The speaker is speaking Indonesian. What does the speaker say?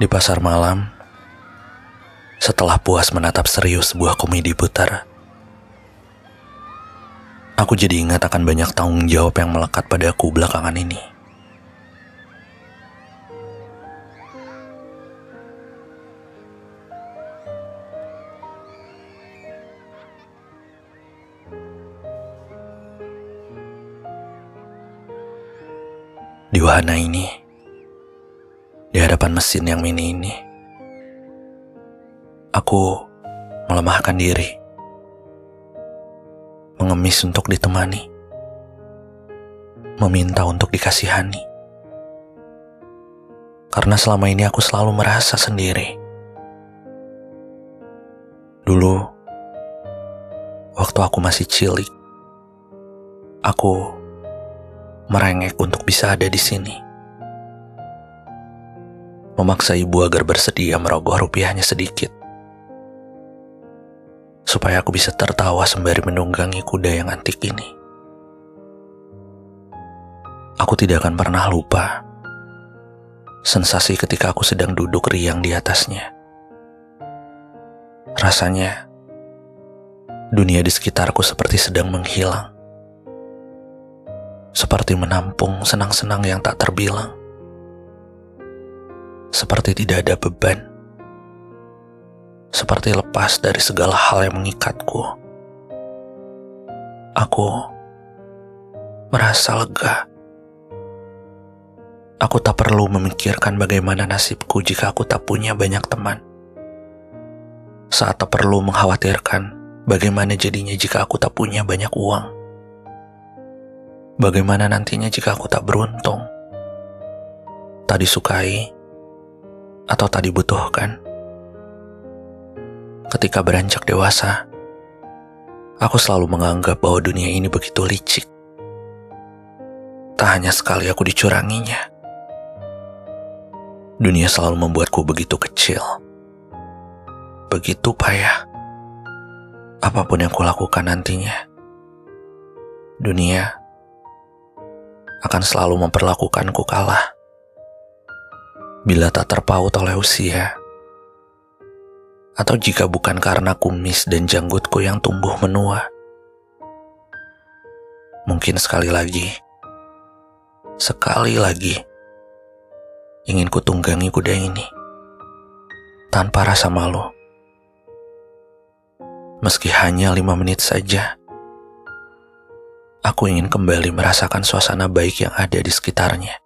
Di pasar malam, setelah puas menatap serius sebuah komedi putar, aku jadi ingat akan banyak tanggung jawab yang melekat padaku belakangan ini. Di wahana ini, di hadapan mesin yang mini ini, aku melemahkan diri, mengemis untuk ditemani, meminta untuk dikasihani. Karena selama ini aku selalu merasa sendiri. Dulu, waktu aku masih cilik, aku merengek untuk bisa ada di sini. Memaksa ibu agar bersedia merogoh rupiahnya sedikit. Supaya aku bisa tertawa sembari menunggangi kuda yang antik ini. Aku tidak akan pernah lupa sensasi ketika aku sedang duduk riang di atasnya. Rasanya dunia di sekitarku seperti sedang menghilang seperti menampung senang-senang yang tak terbilang, seperti tidak ada beban, seperti lepas dari segala hal yang mengikatku. Aku merasa lega. Aku tak perlu memikirkan bagaimana nasibku jika aku tak punya banyak teman. Saat tak perlu mengkhawatirkan bagaimana jadinya jika aku tak punya banyak uang Bagaimana nantinya jika aku tak beruntung? Tak disukai atau tak dibutuhkan? Ketika beranjak dewasa, aku selalu menganggap bahwa dunia ini begitu licik. Tak hanya sekali aku dicuranginya. Dunia selalu membuatku begitu kecil. Begitu payah. Apa pun yang kulakukan nantinya. Dunia akan selalu memperlakukanku kalah. Bila tak terpaut oleh usia, atau jika bukan karena kumis dan janggutku yang tumbuh menua, mungkin sekali lagi, sekali lagi, ingin kutunggangi kuda ini tanpa rasa malu. Meski hanya lima menit saja, Aku ingin kembali merasakan suasana baik yang ada di sekitarnya.